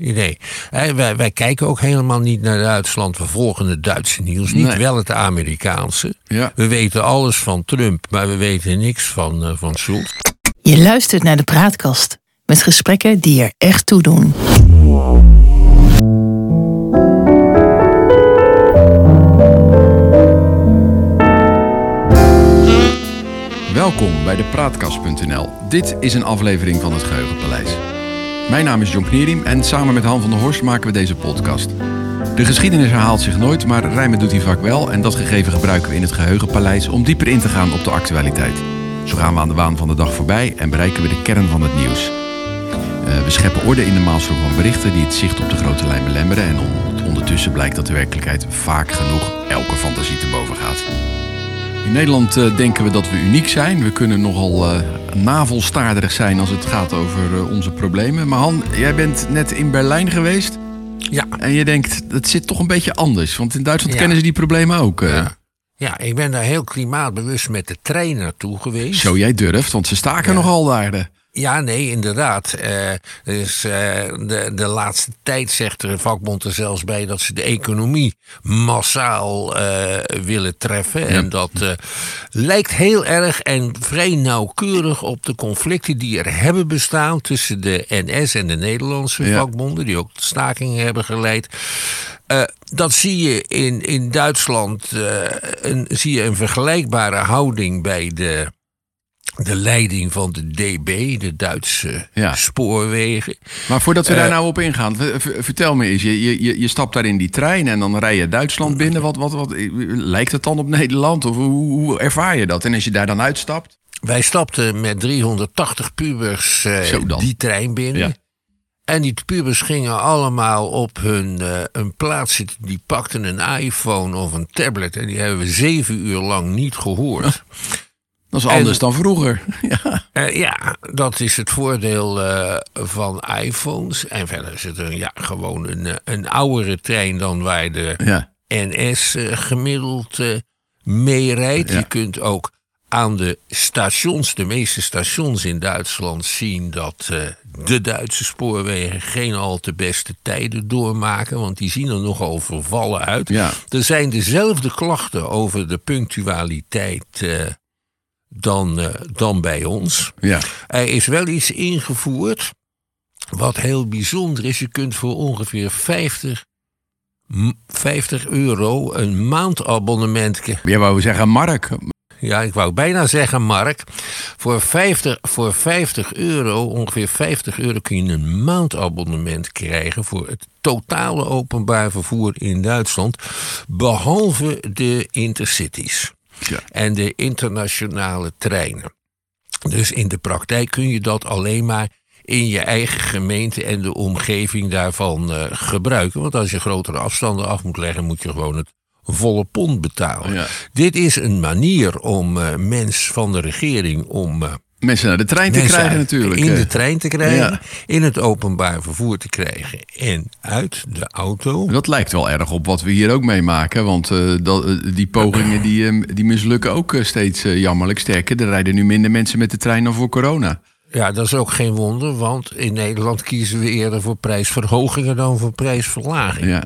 Nee, Hè, wij, wij kijken ook helemaal niet naar Duitsland. We volgen het Duitse nieuws, niet Nee. wel het Amerikaanse. Ja. We weten alles van Trump, maar we weten niks van, eh, van Schulz. Je luistert naar de praatkast met gesprekken die er echt toe doen. Welkom bij de Praatkast.nl. Dit is een aflevering van het Geheugenpaleis. Mijn naam is John Knierim en samen met Han van der Horst maken we deze podcast. De geschiedenis herhaalt zich nooit, maar rijmen doet hij vaak wel. En dat gegeven gebruiken we in het Geheugenpaleis om dieper in te gaan op de actualiteit. Zo gaan we aan de waan van de dag voorbij en bereiken we de kern van het nieuws. Eh, we scheppen orde in de maalstroom van berichten die het zicht op de grote lijn belemmeren. En on- ondertussen blijkt dat de werkelijkheid vaak genoeg elke fantasie te boven gaat. In Nederland eh, denken we dat we uniek zijn. We kunnen nogal navelstaarderig zijn als het gaat over eh, onze problemen. Maar Han, jij bent net in Berlijn geweest. Ja. En je denkt, het zit toch een beetje anders. Want in Duitsland Ja. kennen ze die problemen ook. Ja. Ja, ik ben daar heel klimaatbewust met de trein naartoe geweest. Zo jij durft, want ze staken Ja. nogal daar. Ja, nee, inderdaad. Dus eh, de, de laatste tijd zegt de vakbond er zelfs bij dat ze de economie massaal eh, willen treffen. En dat lijkt heel erg en vrij nauwkeurig op de conflicten die er hebben bestaan tussen de NS en de Nederlandse Ja. vakbonden, die ook stakingen hebben geleid. Dat zie je in, in Duitsland, een, zie je een vergelijkbare houding bij de, de leiding van de DB, de Duitse Ja. spoorwegen. Maar voordat we daar Eh. nou op ingaan, vertel me eens. Je, je, je- stapt daar in die trein en dan rij je Duitsland binnen. Wat, wat, wat, lijkt het dan op Nederland? Of hoe, hoe ervaar je dat? En als je daar dan uitstapt? Wij stapten met 380 pubers eh, die trein binnen. Ja. En die pubers gingen allemaal op hun, eh, hun plaats zitten. Die pakten een iPhone of een tablet. En die hebben we zeven uur lang niet gehoord. Dat is En- anders dan vroeger. Ja. Eh, ja, dat is het voordeel eh, van iPhones. En verder is het een, ja, gewoon een, eh, een oudere trein dan waar de ja. NS gemiddeld meerijdt. Ja. Je kunt ook aan de stations, de meeste stations in Duitsland, zien dat de Duitse spoorwegen geen al te beste tijden doormaken. Want die zien er nogal vervallen uit. Ja. Er zijn dezelfde klachten over de punctualiteit dan, eh, dan bij ons. ja. Er is wel iets ingevoerd wat heel bijzonder is. Je kunt voor ongeveer 50, m- 50 euro een maandabonnement. Jij wou zeggen Mark. Ja, ik wou bijna zeggen, Mark. Voor 50, voor 50 euro, ongeveer 50 euro, kun je een maandabonnement krijgen voor het totale openbaar vervoer in Duitsland. Behalve de intercities Ja. en de internationale treinen. Dus in de praktijk kun je dat alleen maar in je eigen gemeente en de omgeving daarvan eh, gebruiken. Want als je grotere afstanden af moet leggen, moet je gewoon het volle pond betalen. Ja. Dit is een manier om eh mens van de regering om eh, Mensen naar de trein te krijgen uit- natuurlijk. in de trein te krijgen, Ja. in het openbaar vervoer te krijgen en uit de auto. Dat lijkt wel erg op wat we hier ook meemaken. Want eh, dat, eh, die pogingen die, eh, die mislukken ook eh, steeds jammerlijk. Sterker, er rijden nu minder mensen met de trein dan voor corona. Ja, dat is ook geen wonder, want in Nederland kiezen we eerder voor prijsverhogingen dan voor prijsverlaging. Ja.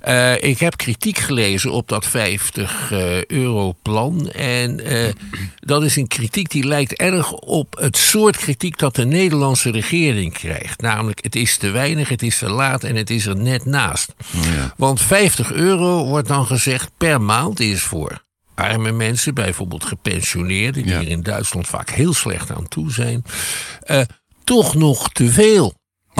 Eh, ik heb kritiek gelezen op dat 50 eh, euro plan. En eh, dat is een kritiek die lijkt erg op het soort kritiek dat de Nederlandse regering krijgt. Namelijk, het is te weinig, het is te laat en het is er net naast. ja. Want 50 euro wordt dan gezegd per maand is voor arme mensen, bijvoorbeeld gepensioneerden, die Ja. er in Duitsland vaak heel slecht aan toe zijn, toch nog te veel.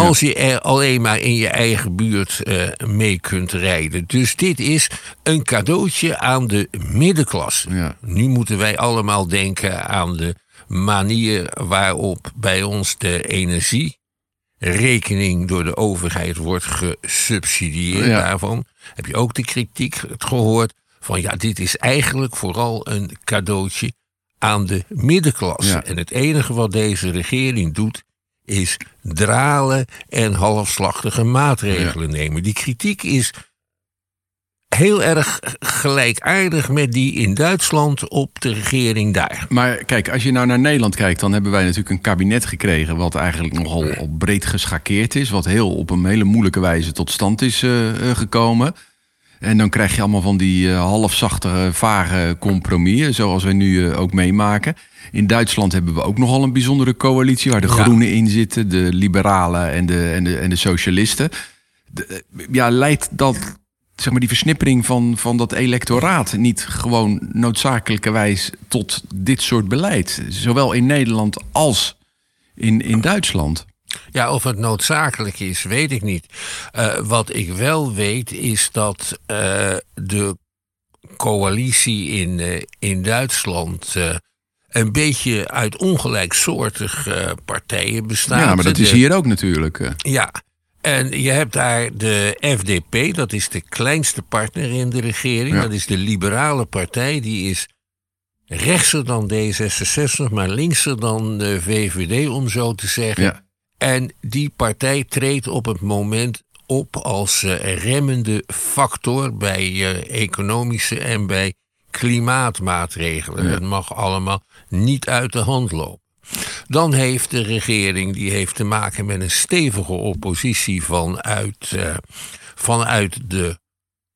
Als je er alleen maar in je eigen buurt eh, mee kunt rijden. Dus dit is een cadeautje aan de middenklasse. Ja. Nu moeten wij allemaal denken aan de manier waarop bij ons de energierekening door de overheid wordt gesubsidieerd. Ja. Daarvan heb je ook de kritiek gehoord van ja, dit is eigenlijk vooral een cadeautje aan de middenklasse. Ja. En het enige wat deze regering doet is dralen en halfslachtige maatregelen nemen. Die kritiek is heel erg gelijkaardig met die in Duitsland op de regering daar. Maar kijk, als je nou naar Nederland kijkt, dan hebben wij natuurlijk een kabinet gekregen. wat eigenlijk nogal al breed geschakeerd is. Wat heel op een hele moeilijke wijze tot stand is uh, gekomen. En dan krijg je allemaal van die uh, halfzachte, vage compromissen, zoals we nu uh, ook meemaken. In Duitsland hebben we ook nogal een bijzondere coalitie, waar de ja. Groenen in zitten, de Liberalen en de, en de, en de Socialisten. De, ja, leidt dat zeg maar, die versnippering van, van dat electoraat niet gewoon noodzakelijkerwijs tot dit soort beleid? Zowel in Nederland als in, in Duitsland. Ja, of het noodzakelijk is, weet ik niet. Uh, wat ik wel weet is dat uh, de coalitie in, uh, in Duitsland een beetje uit ongelijksoortige partijen bestaat. Ja, maar dat is hier ook natuurlijk. Ja, en je hebt daar de FDP, dat is de kleinste partner in de regering. Ja. Dat is de liberale partij, die is rechtser dan D66, maar linkser dan de VVD, om zo te zeggen. Ja. En die partij treedt op het moment op als uh, remmende factor bij uh, economische en bij klimaatmaatregelen. Ja. Dat mag allemaal niet uit de hand lopen. Dan heeft de regering die heeft te maken met een stevige oppositie vanuit, uh, vanuit de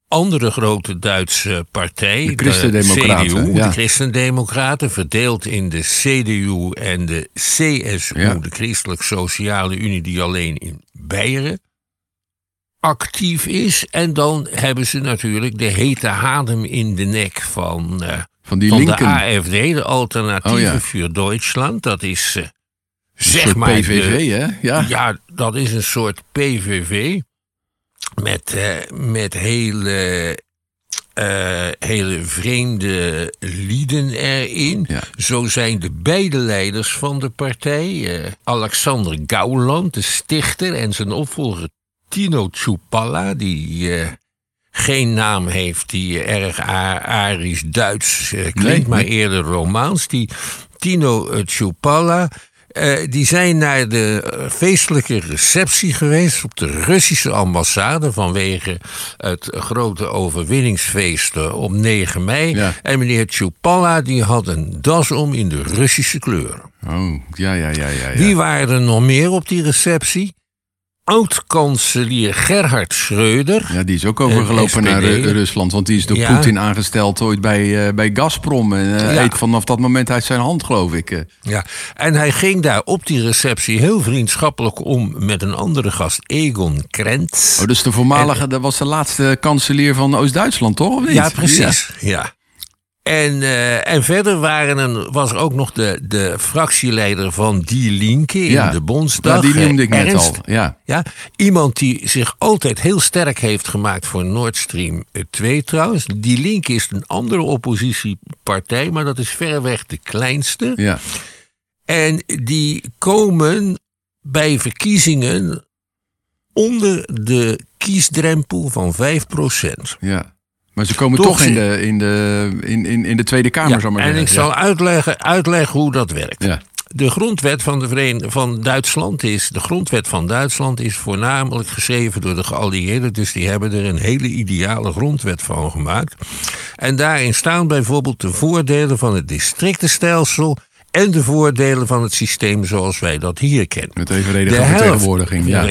andere grote Duitse partij, de Christendemocraten, de CDU, ja. de Christendemocraten, verdeeld in de CDU en de CSU, ja. de Christelijk Sociale Unie, die alleen in Beieren actief is. En dan hebben ze natuurlijk de hete adem in de nek van, uh, van, die van de AFD, de Alternatieve oh, ja. voor Duitsland. Dat is uh, zeg maar. PVV, de, hè? Ja. ja, dat is een soort PVV met, uh, met hele, uh, hele vreemde lieden erin. Ja. Zo zijn de beide leiders van de partij, uh, Alexander Gauland, de stichter, en zijn opvolger Tino Tsoupalla, die geen naam heeft, die erg Arisch-Duits klinkt, nee, maar eerder Romaans. Die Tino Tsoupalla uh, die zijn naar de feestelijke receptie geweest op de Russische ambassade vanwege het grote overwinningsfeest op 9 mei. Ja. En meneer Tchoupalla die had een das om in de Russische kleuren. Oh, ja, ja, ja, ja. ja. Wie waren er nog meer op die receptie? Oud-kanselier Gerhard Schreuder. Ja, die is ook overgelopen naar uh, Rusland. Want die is door ja. Poetin aangesteld ooit bij, uh, bij Gazprom. En uh, ja. eet vanaf dat moment uit zijn hand, geloof ik. Ja, en hij ging daar op die receptie heel vriendschappelijk om met een andere gast, Egon Krent. Oh, dus de voormalige, en, dat was de laatste kanselier van Oost-Duitsland, toch? Of niet? Ja, precies. ja. En, uh, en verder waren er, was er ook nog de, de fractieleider van Die Linke in ja, de Bondsdag. Ja, die noemde ik net al. Ja. Ja, iemand die zich altijd heel sterk heeft gemaakt voor Nord Stream 2 trouwens. Die Linke is een andere oppositiepartij, maar dat is verreweg de kleinste. Ja. En die komen bij verkiezingen onder de kiesdrempel van 5 procent. Ja. Maar ze komen toch, toch in, de, in, de, in, in, in de Tweede Kamer, ja, zal maar En zeggen. ik zal uitleggen, uitleggen hoe dat werkt. Ja. De grondwet van, de Veren van Duitsland is. De grondwet van Duitsland is voornamelijk geschreven door de geallieerden. Dus die hebben er een hele ideale grondwet van gemaakt. En daarin staan bijvoorbeeld de voordelen van het districtenstelsel. En de voordelen van het systeem zoals wij dat hier kennen. Met evenredige vertegenwoordiging. Ja.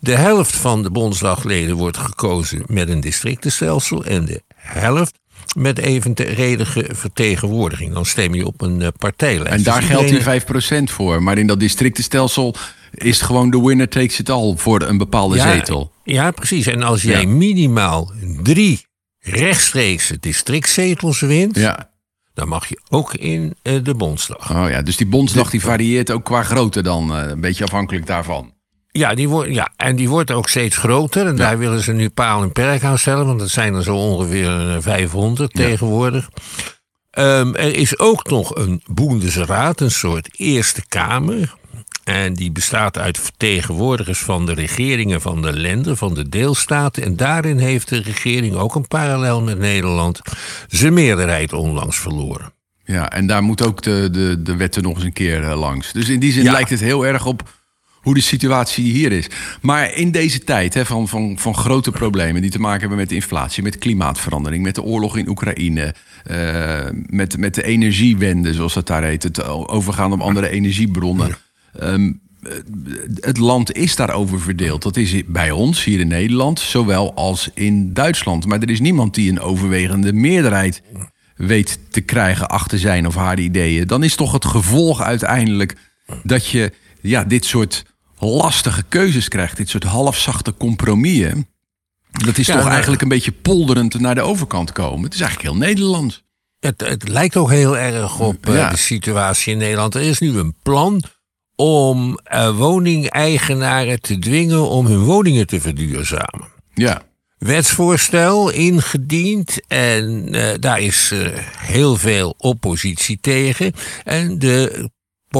De helft van de bondsdagleden wordt gekozen met een districtenstelsel. En de helft met evenredige vertegenwoordiging. Dan stem je op een uh, partijlijst. En daar dus geldt iedereen... die 5% voor. Maar in dat districtenstelsel is het gewoon de winner takes it all voor een bepaalde ja, zetel. Ja, precies. En als jij Ja. minimaal drie rechtstreekse districtzetels wint, Ja. dan mag je ook in uh, de Bondsdag. Oh ja, dus die bondsdag die varieert ook qua grootte dan. uh, een beetje afhankelijk daarvan. Ja, die wordt, ja, en die wordt ook steeds groter. En daar willen ze nu paal en perk aan stellen, want dat zijn er zo ongeveer eh, 500 Ja. tegenwoordig. Um, er is ook nog een Boendesraad, een soort Eerste Kamer. En die bestaat uit vertegenwoordigers van de regeringen van de landen, van de deelstaten. En daarin heeft de regering ook een parallel met Nederland zijn meerderheid onlangs verloren. Ja, en daar moet ook de, de, de wetten nog eens een keer uh, langs. Dus in die zin Ja. lijkt het heel erg op hoe de situatie hier is. Maar in deze tijd hè, van, van, van grote problemen die te maken hebben met inflatie, met klimaatverandering, met de oorlog in Oekraïne, uh, met, met de energiewende, zoals dat daar heet, het overgaan op andere energiebronnen. Um, het land is daarover verdeeld. Dat is bij ons hier in Nederland, zowel als in Duitsland. Maar er is niemand die een overwegende meerderheid weet te krijgen achter zijn of haar ideeën. Dan is toch het gevolg uiteindelijk dat je ja, dit soort lastige keuzes krijgt. Dit soort halfzachte compromissen. Dat is toch eigenlijk een beetje polderend naar de overkant komen. Het is eigenlijk heel Nederlands. Het, het lijkt ook heel erg op uh, de situatie in Nederland. Er is nu een plan om uh, woningeigenaren te dwingen om hun woningen te verduurzamen. Ja. Wetsvoorstel ingediend en uh, daar is heel veel oppositie tegen. En de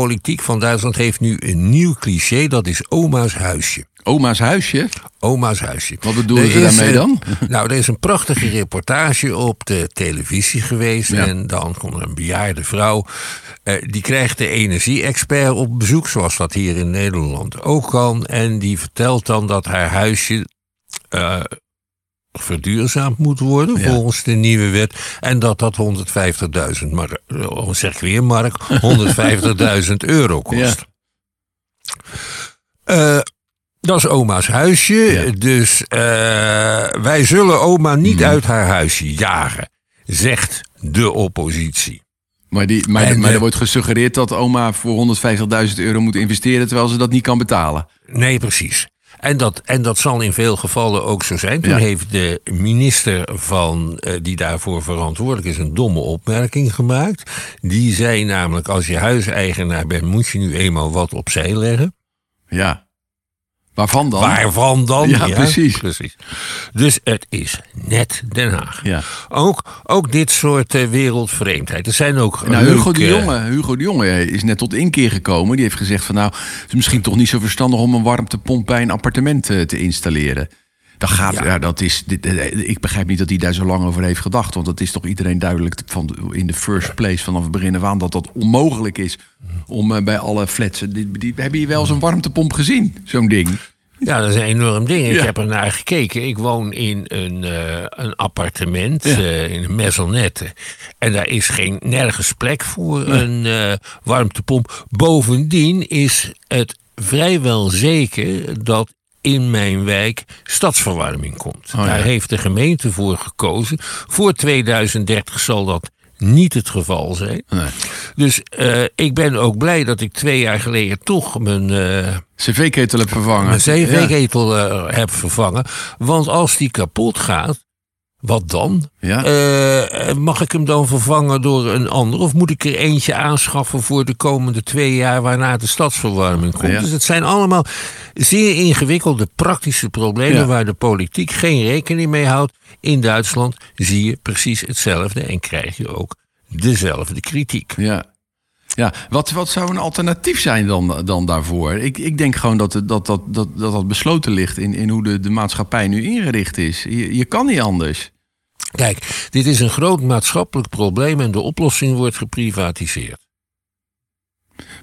politiek van Duitsland heeft nu een nieuw cliché, dat is oma's huisje. Oma's huisje? Oma's huisje. Wat bedoelen ze daarmee dan? nou, er is een prachtige reportage op de televisie geweest. En dan komt er een bejaarde vrouw. Uh, die krijgt de energie-expert op bezoek, zoals dat hier in Nederland ook kan. En die vertelt dan dat haar huisje uh, verduurzaamd moet worden ja. volgens de nieuwe wet. En dat dat 150.000, maar zeg ik weer Mark, 150.000 euro kost. Ja. Uh, dat is oma's huisje. Ja. Dus uh, wij zullen oma niet mm. uit haar huisje jagen, zegt de oppositie. Maar, die, maar, en, maar er wordt gesuggereerd dat oma voor 150.000 euro moet investeren terwijl ze dat niet kan betalen. Nee, precies. En dat, en dat zal in veel gevallen ook zo zijn. Toen ja. heeft de minister van, uh, die daarvoor verantwoordelijk is een domme opmerking gemaakt. Die zei namelijk: als je huiseigenaar bent, moet je nu eenmaal wat opzij leggen. Ja. Waarvan dan? Waarvan dan? Ja, ja, precies. precies. Dus het is net Den Haag. Ja. Ook, ook dit soort uh, wereldvreemdheid. Er zijn ook. Nou, Hugo, de Jonge, Hugo de Jonge is net tot inkeer gekomen. Die heeft gezegd: van nou, het is misschien toch niet zo verstandig om een warmtepomp bij een appartement uh, te installeren. Dat gaat, ja. ja dat is, dit, ik begrijp niet dat hij daar zo lang over heeft gedacht. Want het is toch iedereen duidelijk van, in de first place vanaf het begin af aan dat dat onmogelijk is om uh, bij alle flats. Die, die, heb je wel eens een warmtepomp gezien, zo'n ding? Ja, dat is een enorm ding. Ik ja. heb er naar gekeken. Ik woon in een, uh, een appartement, ja. uh, in een maisonnette. En daar is geen, nergens plek voor een warmtepomp. Bovendien is het vrijwel zeker dat in mijn wijk stadsverwarming komt. Oh, Daar heeft de gemeente voor gekozen. Voor 2030 zal dat niet het geval zijn. Nee. Dus uh, ik ben ook blij dat ik twee jaar geleden toch mijn... Uh, cv-ketel heb vervangen. Mijn cv-ketel uh, heb vervangen. Want als die kapot gaat, wat dan? Ja. Uh, mag ik hem dan vervangen door een ander? Of moet ik er eentje aanschaffen voor de komende twee jaar waarna de stadsverwarming komt? Ja. Dus het zijn allemaal zeer ingewikkelde praktische problemen ja. waar de politiek geen rekening mee houdt. In Duitsland zie je precies hetzelfde en krijg je ook dezelfde kritiek. Ja. Ja, wat, wat zou een alternatief zijn dan, dan daarvoor? Ik, ik denk gewoon dat dat, dat, dat, dat, dat besloten ligt in, in hoe de, de maatschappij nu ingericht is. Je, je kan niet anders. Kijk, dit is een groot maatschappelijk probleem en de oplossing wordt geprivatiseerd.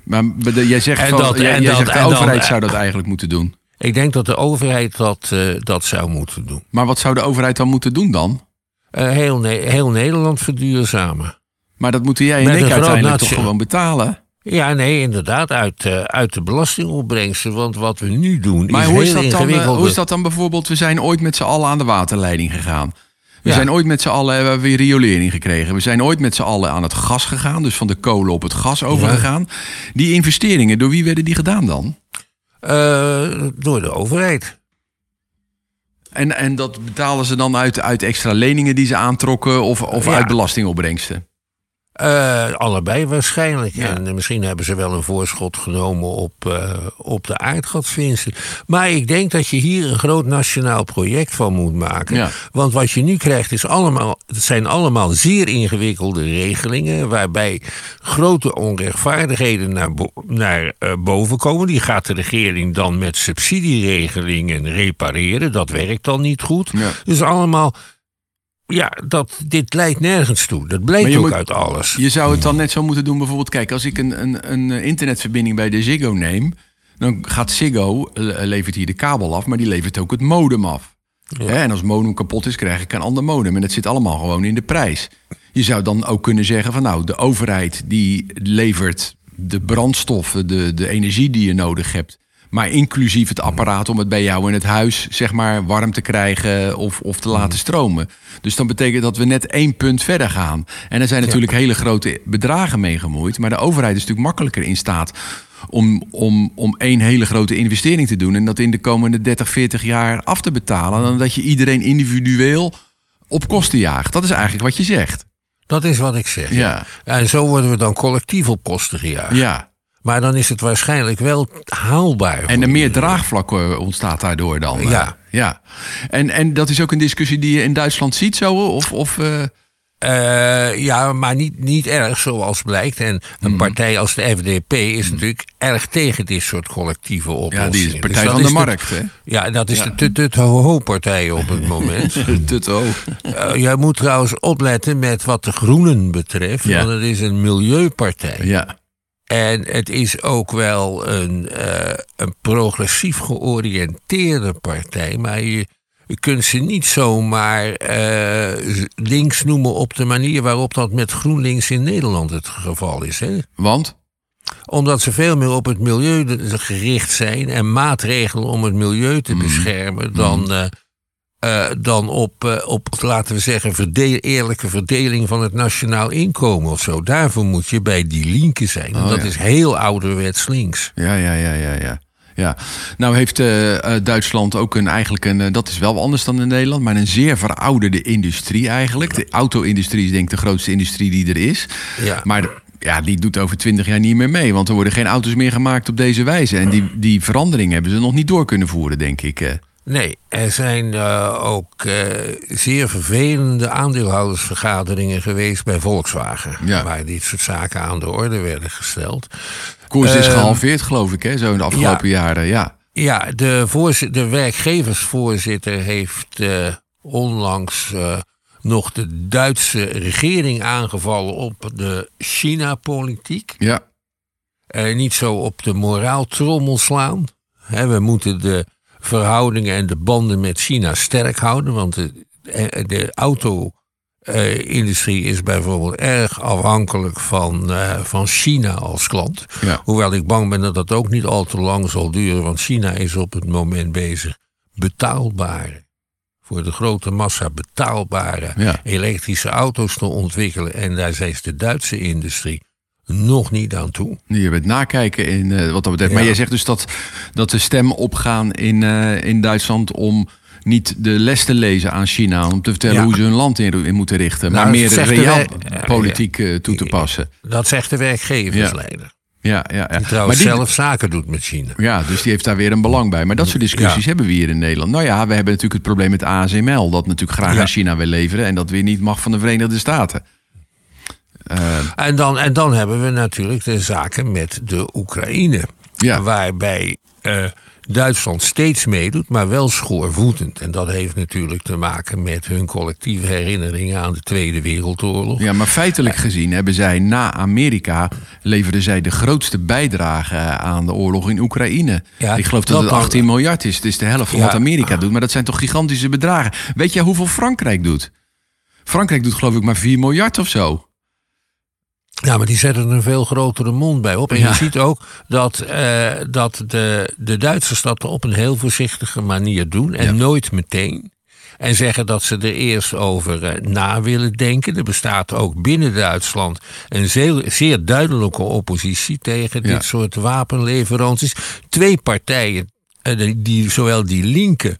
Maar jij zegt, van, dat, jij, jij dat, zegt de overheid dan, zou dat eigenlijk moeten doen. Ik denk dat de overheid dat, uh, dat zou moeten doen. Maar wat zou de overheid dan moeten doen dan? Uh, heel, ne heel Nederland verduurzamen. Maar dat moeten jij en ik uiteindelijk toch gewoon betalen? Ja, nee, inderdaad, uit, uh, uit de belastingopbrengsten. Want wat we nu doen maar is hoe heel is dat ingewikkeld. Dan, hoe is dat dan bijvoorbeeld? We zijn ooit met z'n allen aan de waterleiding gegaan. We ja. zijn ooit met z'n allen, hebben we weer riolering gekregen. We zijn ooit met z'n allen aan het gas gegaan. Dus van de kolen op het gas overgegaan. Ja. Die investeringen, door wie werden die gedaan dan? Uh, door de overheid. En, en dat betalen ze dan uit, uit extra leningen die ze aantrokken of, of ja. uit belastingopbrengsten? Uh, allebei waarschijnlijk. Ja. En misschien hebben ze wel een voorschot genomen op, uh, op de aardgaswinsten. Maar ik denk dat je hier een groot nationaal project van moet maken. Ja. Want wat je nu krijgt is allemaal, het zijn allemaal zeer ingewikkelde regelingen. Waarbij grote onrechtvaardigheden naar, bo naar uh, boven komen. Die gaat de regering dan met subsidieregelingen repareren. Dat werkt dan niet goed. Ja. Dus allemaal ja, dat, dit leidt nergens toe. Dat blijkt ook moet, uit alles. Je zou het dan net zo moeten doen, bijvoorbeeld, kijk, als ik een, een, een internetverbinding bij de Ziggo neem, Dan gaat Ziggo, eh, levert hier de kabel af, maar die levert ook het modem af. Hè, en als modem kapot is, krijg ik een ander modem. En dat zit allemaal gewoon in de prijs. Je zou dan ook kunnen zeggen van nou, de overheid die levert de brandstoffen, de, de energie die je nodig hebt. Maar inclusief het apparaat om het bij jou in het huis zeg maar warm te krijgen of, of te laten stromen. Dus dan betekent dat we net één punt verder gaan. En er zijn natuurlijk hele grote bedragen mee gemoeid. Maar de overheid is natuurlijk makkelijker in staat om, om, om één hele grote investering te doen. En dat in de komende 30, 40 jaar af te betalen. Dan dat je iedereen individueel op kosten jaagt. Dat is eigenlijk wat je zegt. Dat is wat ik zeg. Ja. En zo worden we dan collectief op kosten gejaagd. Ja. Maar dan is het waarschijnlijk wel haalbaar. En er meer draagvlak eh, ontstaat daardoor dan. eh. Ja. ja. En, en dat is ook een discussie die je in Duitsland ziet zo? Of, of, eh, ja, maar niet, niet erg zoals blijkt. En Mhm. een partij als de FDP is natuurlijk erg tegen dit soort collectieve oplossingen. ja, die is Dus partij van de markt. hè? ja, dat is de tut tut ho ho partij op het moment. Tutto. Eh, jij moet trouwens opletten met wat de groenen betreft. Ja. Want het is een milieupartij. Ja. En het is ook wel een, eh, een progressief georiënteerde partij. Maar je, je kunt ze niet zomaar eh, links noemen op de manier waarop dat met GroenLinks in Nederland het geval is. Hè? Want? Omdat ze veel meer op het milieu gericht zijn en maatregelen om het milieu te beschermen dan, eh, eh, dan op, eh, op, laten we zeggen, eerlijke verdeling van het nationaal inkomen of zo. Daarvoor moet je bij die linken zijn. En Oh, dat ja. is heel ouderwets links. Ja, ja, ja, ja, ja. Ja, nou heeft eh, Duitsland ook een eigenlijk een, dat is wel anders dan in Nederland, maar een zeer verouderde industrie eigenlijk. De auto-industrie is denk ik de grootste industrie die er is. Ja. Maar ja, die doet over twintig jaar niet meer mee, want er worden geen auto's meer gemaakt op deze wijze. En die, die verandering hebben ze nog niet door kunnen voeren, denk ik. Nee, er zijn eh, ook eh, zeer vervelende aandeelhoudersvergaderingen geweest bij Volkswagen. Ja. Waar dit soort zaken aan de orde werden gesteld. Koers is Ehm, gehalveerd, geloof ik, hè, zo in de afgelopen jaren. Ja. Ja, de, de werkgeversvoorzitter heeft eh, onlangs nog de Duitse regering aangevallen op de China-politiek. Ja. Eh, niet zo op de moraaltrommel slaan. We moeten de verhoudingen en de banden met China sterk houden. Want de, eh, de auto-industrie is bijvoorbeeld erg afhankelijk van, eh, van China als klant. Ja. Hoewel ik bang ben dat dat ook niet al te lang zal duren. Want China is op het moment bezig betaalbare, voor de grote massa betaalbare Ja. elektrische auto's te ontwikkelen. En daar is de Duitse industrie nog niet aan toe. Je bent nakijken in eh, wat dat betreft. Maar jij zegt dus dat, dat de stem opgaan in, eh, in Duitsland om niet de les te lezen aan China. Om te vertellen Ja. hoe ze hun land in, in moeten richten. Nou, maar meer zegt de reaal wer- politiek eh, toe te passen. Dat zegt de werkgeversleider. Ja, ja, ja. Die Maar trouwens die- zelf zaken doet met China. Ja, dus die heeft daar weer een belang bij. Maar dat soort discussies Ja. hebben we hier in Nederland. Nou ja, we hebben natuurlijk het probleem met ASML. Dat natuurlijk graag Ja. aan China wil leveren. En dat weer niet mag van de Verenigde Staten. En dan, en dan hebben we natuurlijk de zaken met de Oekraïne. Ja. Waarbij eh, Duitsland steeds meedoet, maar wel schoorvoetend. En dat heeft natuurlijk te maken met hun collectieve herinneringen aan de Tweede Wereldoorlog. Ja, maar feitelijk gezien hebben zij na Amerika... leverden zij de grootste bijdrage aan de oorlog in Oekraïne. Ja, Ik geloof dat, dat het dan- 18 miljard is. Het is de helft van Ja. wat Amerika doet. Maar dat zijn toch gigantische bedragen. Weet jij hoeveel Frankrijk doet? Frankrijk doet geloof ik maar 4 miljard of zo. Ja, maar die zetten er een veel grotere mond bij op. En Ja. je ziet ook dat, eh, dat de, de Duitsers dat op een heel voorzichtige manier doen. En Ja. nooit meteen. En zeggen dat ze er eerst over eh, na willen denken. Er bestaat ook binnen Duitsland een zeer, zeer duidelijke oppositie tegen dit soort wapenleveranties. Twee partijen, eh, die, zowel die linken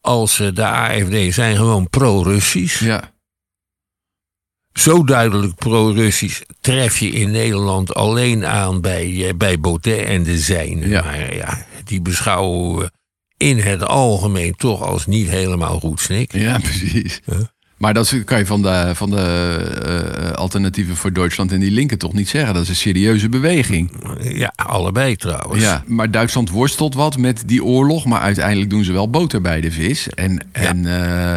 als de AFD, zijn gewoon pro-Russisch. Ja. Zo duidelijk pro-Russisch tref je in Nederland alleen aan bij, eh, bij Baudet en de zijnen. Ja. Maar ja, die beschouwen we in het algemeen toch als niet helemaal goed snik. Ja, precies. Maar dat kan je van de, van de eh, alternatieven voor Duitsland en die linken toch niet zeggen. Dat is een serieuze beweging. Ja, allebei trouwens. Ja, maar Duitsland worstelt wat met die oorlog. Maar uiteindelijk doen ze wel boter bij de vis. En, en eh,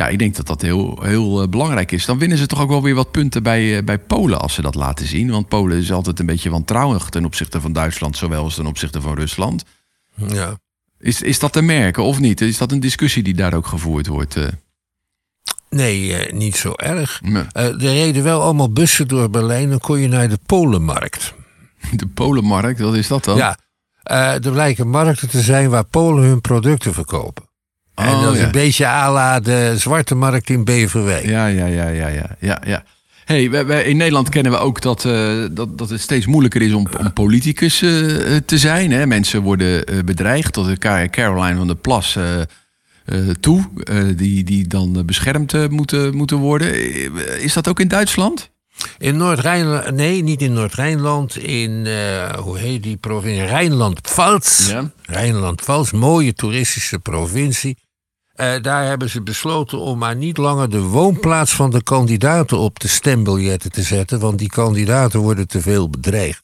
Ja, ik denk dat dat heel, heel belangrijk is. Dan winnen ze toch ook wel weer wat punten bij, bij Polen als ze dat laten zien. Want Polen is altijd een beetje wantrouwig ten opzichte van Duitsland, zowel als ten opzichte van Rusland. Ja. Is, is dat te merken of niet? Is dat een discussie die daar ook gevoerd wordt? Nee, eh, niet zo erg. Nee. Uh, er reden wel allemaal bussen door Berlijn. Dan kon je naar de Polenmarkt. De Polenmarkt, wat is dat dan? Ja, uh, er blijken markten te zijn waar Polen hun producten verkopen. Oh, en dat is een beetje à la de zwarte markt in Beverwijk. Ja, ja, ja, ja, ja. ja, ja. Hey, wij, wij, in Nederland kennen we ook dat, uh, dat, dat het steeds moeilijker is om, om politicus uh, te zijn. Hè? Mensen worden uh, bedreigd. Tot de Caroline van der Plas toe, die, die dan beschermd moeten, moeten worden. Is dat ook in Duitsland? In Noord-Rijnland, nee, niet in Noord-Rijnland. In, hoe heet die provincie? Rijnland-Pfalz. Ja. Rijnland-Pfalz, mooie toeristische provincie. Uh, daar hebben ze besloten om maar niet langer de woonplaats van de kandidaten op de stembiljetten te zetten, want die kandidaten worden te veel bedreigd.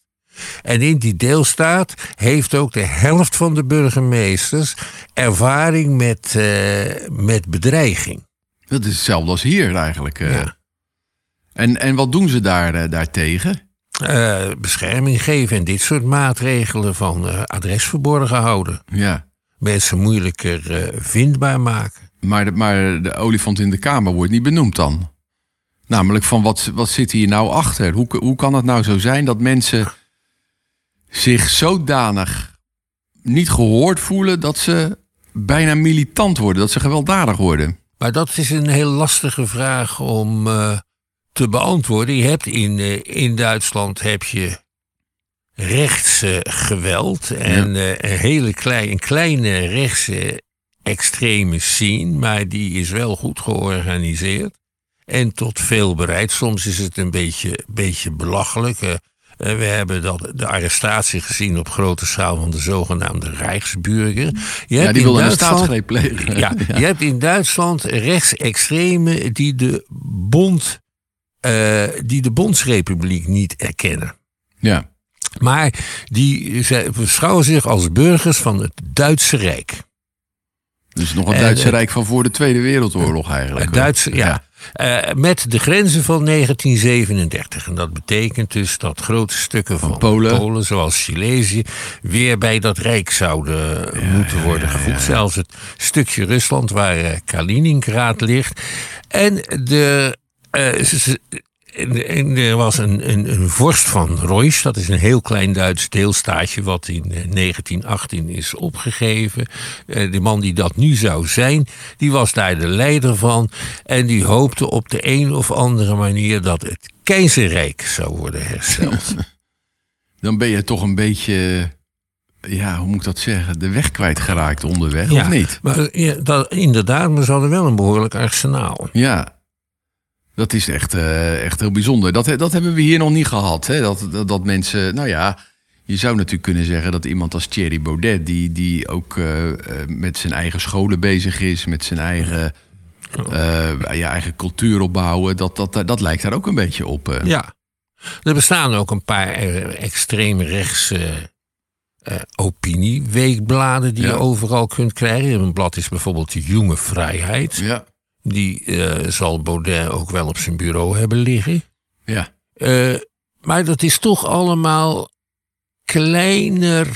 En in die deelstaat heeft ook de helft van de burgemeesters ervaring met, uh, met bedreiging. Dat is hetzelfde als hier eigenlijk. Uh. Ja. En, en wat doen ze daar, daartegen? bescherming geven en dit soort maatregelen van adres verborgen houden. Ja mensen moeilijker uh, vindbaar maken. Maar de, maar de olifant in de kamer wordt niet benoemd dan? Namelijk van wat, wat zit hier nou achter? Hoe, hoe kan het nou zo zijn dat mensen zich zodanig niet gehoord voelen dat ze bijna militant worden, dat ze gewelddadig worden? Maar dat is een heel lastige vraag om uh, te beantwoorden. Je hebt in, uh, in Duitsland heb je rechtse geweld en ja. uh, een hele klein, een kleine rechtse extreme scene, maar die is wel goed georganiseerd en tot veel bereid. Soms is het een beetje, beetje belachelijk. Uh, we hebben dat, de arrestatie gezien op grote schaal van de zogenaamde Rijksburger. Je ja, die wilden een staatsgreep plegen. Ja, ja, je hebt in Duitsland rechtsextremen die de bond, uh, die de Bondsrepubliek niet erkennen. Ja. Maar die beschouwen zich als burgers van het Duitse Rijk. Dus nog een Duitse Rijk van voor de Tweede Wereldoorlog eigenlijk. Het Duitse, ja. Uh, met de grenzen van 1937. En dat betekent dus dat grote stukken van, Polen. Polen. zoals Silesië, weer bij dat Rijk zouden moeten worden gevoegd. Zelfs het stukje Rusland waar uh, Kaliningrad ligt. En de, uh, en er was een, een, een, vorst van Reusch, dat is een heel klein Duits deelstaatje wat in 1918 eh, is opgegeven. Eh, de man die dat nu zou zijn, die was daar de leider van. En die hoopte op de een of andere manier dat het keizerrijk zou worden hersteld. Dan ben je toch een beetje ja, hoe moet ik dat zeggen, de weg kwijtgeraakt onderweg, of niet? Maar, ja, dat, inderdaad, maar ze hadden wel een behoorlijk arsenaal. Ja, dat is echt, uh, echt heel bijzonder. Dat, dat hebben we hier nog niet gehad. Hè? Dat, dat, dat, mensen, nou ja, je zou natuurlijk kunnen zeggen dat iemand als Thierry Baudet, die, die ook uh, met zijn eigen scholen bezig is, met zijn eigen, uh, ja, eigen cultuur opbouwen, dat, dat, dat lijkt daar ook een beetje op. Ja, er bestaan ook een paar extreem rechtse opinieweekbladen die je overal kunt krijgen. Een blad is bijvoorbeeld de Jonge Vrijheid. Ja. Die uh, zal Baudet ook wel op zijn bureau hebben liggen. Ja. Uh, maar dat is toch allemaal kleiner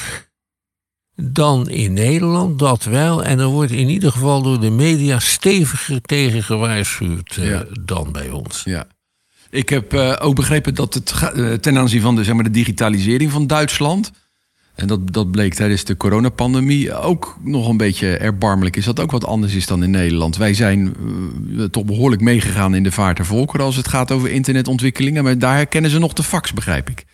dan in Nederland, dat wel. En er wordt in ieder geval door de media steviger tegen gewaarschuwd uh, ja. dan bij ons. Ja. Ik heb ook begrepen dat het ten aanzien van de, zeg maar, de digitalisering van Duitsland en dat, dat bleek tijdens de coronapandemie ook nog een beetje erbarmelijk. Is dat ook wat anders is dan in Nederland? Wij zijn uh, toch behoorlijk meegegaan in de vaart der volkeren als het gaat over internetontwikkelingen. Maar daar herkennen ze nog de fax, begrijp ik.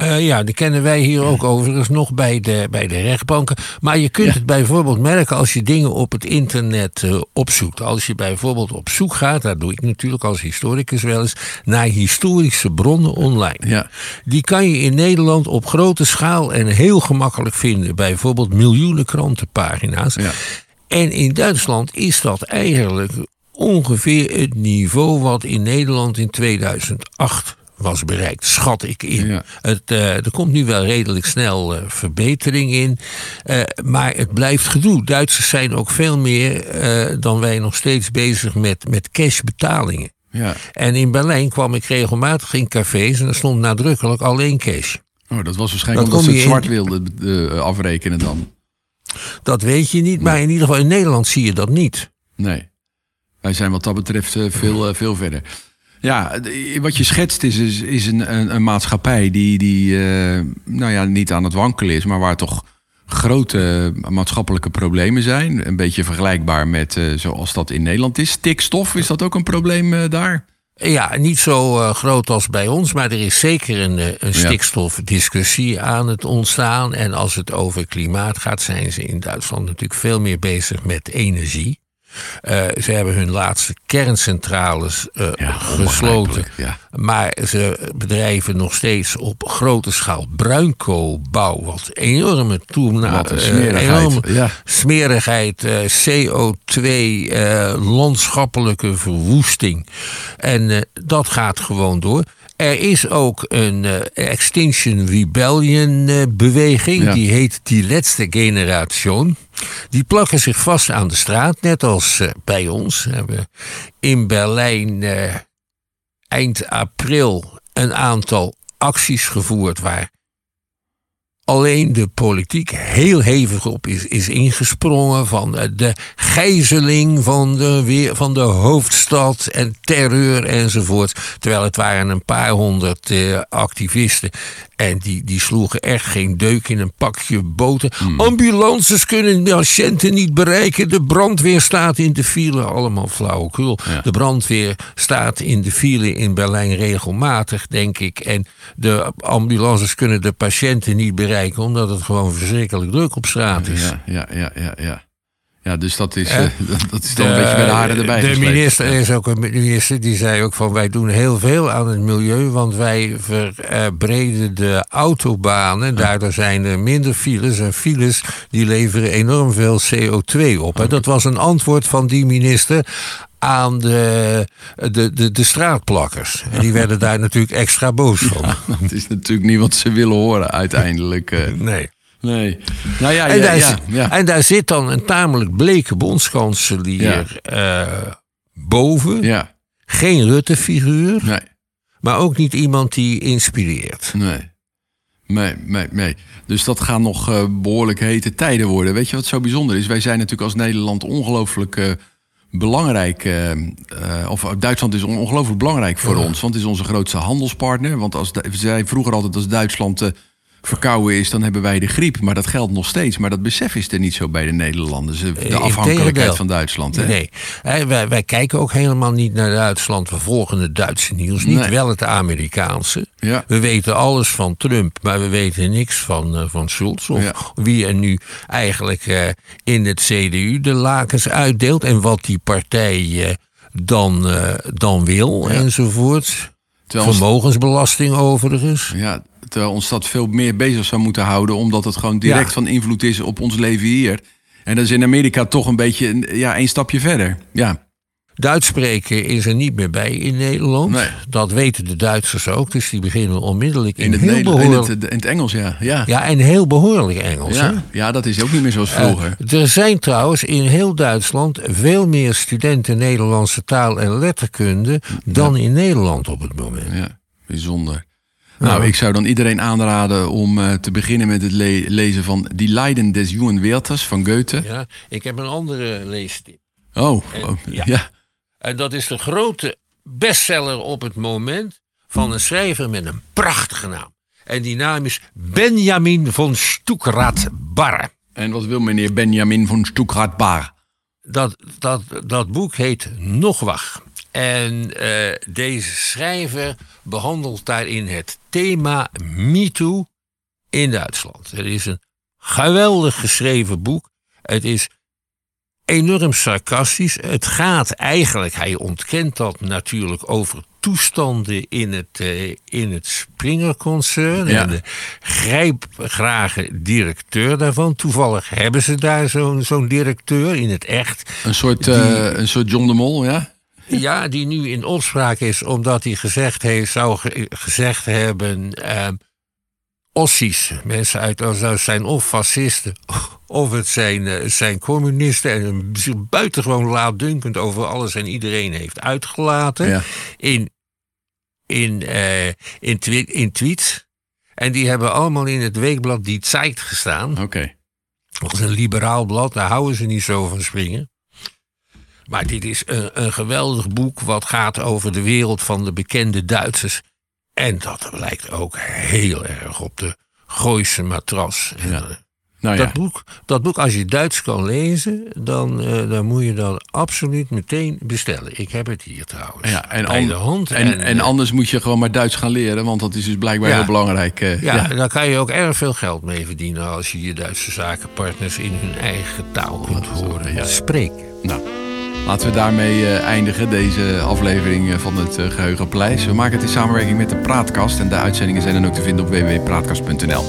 Uh, ja, die kennen wij hier ook overigens nog bij de, bij de rechtbanken. Maar je kunt het bijvoorbeeld merken als je dingen op het internet uh, opzoekt. Als je bijvoorbeeld op zoek gaat, dat doe ik natuurlijk als historicus wel eens, naar historische bronnen online. Ja. Die kan je in Nederland op grote schaal en heel gemakkelijk vinden. Bijvoorbeeld miljoenen krantenpagina's. Ja. En in Duitsland is dat eigenlijk ongeveer het niveau wat in Nederland in 2008 was bereikt, schat ik in. Het, uh, er komt nu wel redelijk snel uh, verbetering in. Uh, maar het blijft gedoe. Duitsers zijn ook veel meer dan wij nog steeds bezig met, met cashbetalingen. Ja. En in Berlijn kwam ik regelmatig in cafés en er stond nadrukkelijk alleen cash. Oh, dat was waarschijnlijk omdat ze het zwart wilden afrekenen dan. Dat weet je niet, maar in ieder geval in Nederland zie je dat niet. Nee. Wij zijn wat dat betreft veel, veel verder. Ja, wat je schetst is, is, is een, een, een, maatschappij die, die uh, nou ja, niet aan het wankelen is, maar waar toch grote maatschappelijke problemen zijn. Een beetje vergelijkbaar met uh, zoals dat in Nederland is. Stikstof, is dat ook een probleem uh, daar? Ja, niet zo groot als bij ons, maar er is zeker een, een stikstofdiscussie aan het ontstaan. En als het over klimaat gaat, zijn ze in Duitsland natuurlijk veel meer bezig met energie. Uh, ze hebben hun laatste kerncentrales uh, gesloten. Ja. Maar ze bedrijven nog steeds op grote schaal bruinkoolbouw. Wat enorme toename. Uh, enorme ja. smerigheid, CO2, landschappelijke verwoesting. En dat gaat gewoon door. Er is ook een uh, Extinction Rebellion uh, beweging. Die heet Die Laatste Generation. Die plakken zich vast aan de straat, net als uh, bij ons. We hebben in Berlijn eind april een aantal acties gevoerd waar alleen de politiek heel hevig op is, is ingesprongen. Van de gijzeling van de, van de hoofdstad en terreur enzovoort. Terwijl het waren een paar honderd eh, activisten. En die, die sloegen echt geen deuk in een pakje boten. Hmm. Ambulances kunnen patiënten niet bereiken. De brandweer staat in de file. Allemaal flauwekul. De brandweer staat in de file in Berlijn regelmatig, denk ik. En de ambulances kunnen de patiënten niet bereiken. Omdat het gewoon verschrikkelijk druk op straat is. Ja, ja, ja, ja. ja. Ja, dus dat is, uh, dat is dan een beetje bij de haren erbij. De minister is ook een minister die zei ook van wij doen heel veel aan het milieu, want wij verbreden de autobanen. Daardoor zijn er minder files en files die leveren enorm veel CO2 op. Dat was een antwoord van die minister aan de, de, de, de straatplakkers. En die werden daar natuurlijk extra boos van. Ja, dat is natuurlijk niet wat ze willen horen uiteindelijk. Eh. Nee. Nee. Nou ja, en, daar ja, ja, en daar zit dan een tamelijk bleke bondskanselier uh, boven. Ja. Geen Rutte-figuur. Nee. Maar ook niet iemand die inspireert. Nee. Nee, nee, nee. Dus dat gaan nog uh, behoorlijk hete tijden worden. Weet je wat zo bijzonder is? Wij zijn natuurlijk als Nederland ongelooflijk uh, belangrijk. of Duitsland is ongelooflijk belangrijk voor ons. Want het is onze grootste handelspartner. Want als zij vroeger altijd als Duitsland verkouden is, dan hebben wij de griep. Maar dat geldt nog steeds. Maar dat besef is er niet zo bij de Nederlanders. De eh, afhankelijkheid van Duitsland. Hè? Nee, wij, wij, kijken ook helemaal niet naar Duitsland. We volgen het Duitse nieuws niet, wel het Amerikaanse. Ja. We weten alles van Trump, maar we weten niks van, uh, van Schulz. Of wie er nu eigenlijk uh, in het CDU de lakens uitdeelt. En wat die partij uh, dan, dan wil, enzovoort. Vermogensbelasting overigens. Ja, terwijl ons dat veel meer bezig zou moeten houden, omdat het gewoon direct van invloed is op ons leven hier. En dat is in Amerika toch een beetje ja, een stapje verder. Ja. Duits spreken is er niet meer bij in Nederland. Nee. Dat weten de Duitsers ook. Dus die beginnen onmiddellijk in, in het, heel behoorlijk... in, het, in het Engels, ja. ja. Ja, en heel behoorlijk Engels. Ja, ja dat is ook niet meer zoals vroeger. Uh, er zijn trouwens in heel Duitsland veel meer studenten Nederlandse taal en letterkunde dan in Nederland op het moment. Ja, bijzonder. Nou, ik zou dan iedereen aanraden om uh, te beginnen met het le lezen van Die Leiden des Jungen Werthers van Goethe. Ja, ik heb een andere leestip. Oh, en, oh, ja. ja. En dat is de grote bestseller op het moment van een schrijver met een prachtige naam. En die naam is Benjamin von Stuckrad-Barre. En wat wil meneer Benjamin von Stuckrad-Barre? Dat, dat, dat boek heet Nog Wacht. En uh, deze schrijver behandelt daarin het thema MeToo in Duitsland. Het is een geweldig geschreven boek. Het is enorm sarcastisch. Het gaat eigenlijk, hij ontkent dat natuurlijk, over toestanden in het, uh, in het Springer-concern. En de grijpgrage directeur daarvan. Toevallig hebben ze daar zo'n zo'n directeur in het echt. Een soort, uh, een soort John de Mol, ja? Ja, die nu in opspraak is omdat hij gezegd heeft, zou ge- gezegd hebben. ehm Ossies, mensen uit Oost zijn of fascisten. Of het zijn, eh, zijn communisten. En zich buitengewoon laatdunkend over alles en iedereen heeft uitgelaten. Ja. In, in, eh, in, twi- in tweets. En die hebben allemaal in het weekblad Die Zeit gestaan. Oké. Dat is een liberaal blad, daar houden ze niet zo van springen. Maar dit is een, een geweldig boek wat gaat over de wereld van de bekende Duitsers. En dat lijkt ook heel erg op de Gooise matras. Ja. eh, Nou ja. dat, boek, dat boek, als je Duits kan lezen, dan, eh, dan moet je dat absoluut meteen bestellen. Ik heb het hier trouwens. Ja, en, bij de hand. en, en, eh, anders moet je gewoon maar Duits gaan leren, want dat is dus blijkbaar Ja. heel belangrijk. ja, ja. daar kan je ook erg veel geld mee verdienen als je je Duitse zakenpartners in hun eigen taal kunt horen Ja. spreken. Nou, laten we daarmee eh, eindigen, deze aflevering eh, van het eh, Geheugenpaleis. We maken het in samenwerking met de Praatkast en de uitzendingen zijn dan ook te vinden op www.praatkast.nl.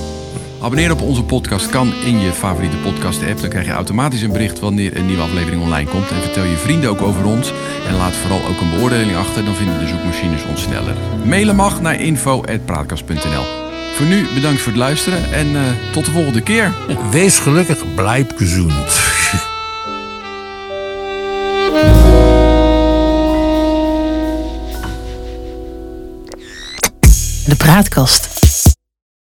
Abonneren op onze podcast kan in je favoriete podcast-app. Dan krijg je automatisch een bericht wanneer een nieuwe aflevering online komt. En vertel je vrienden ook over ons. En laat vooral ook een beoordeling achter, dan vinden de zoekmachines ons sneller. Mailen mag naar info.praatkast.nl. Voor nu bedankt voor het luisteren en tot de volgende keer. Wees gelukkig, blijf gezond. De Praatkast.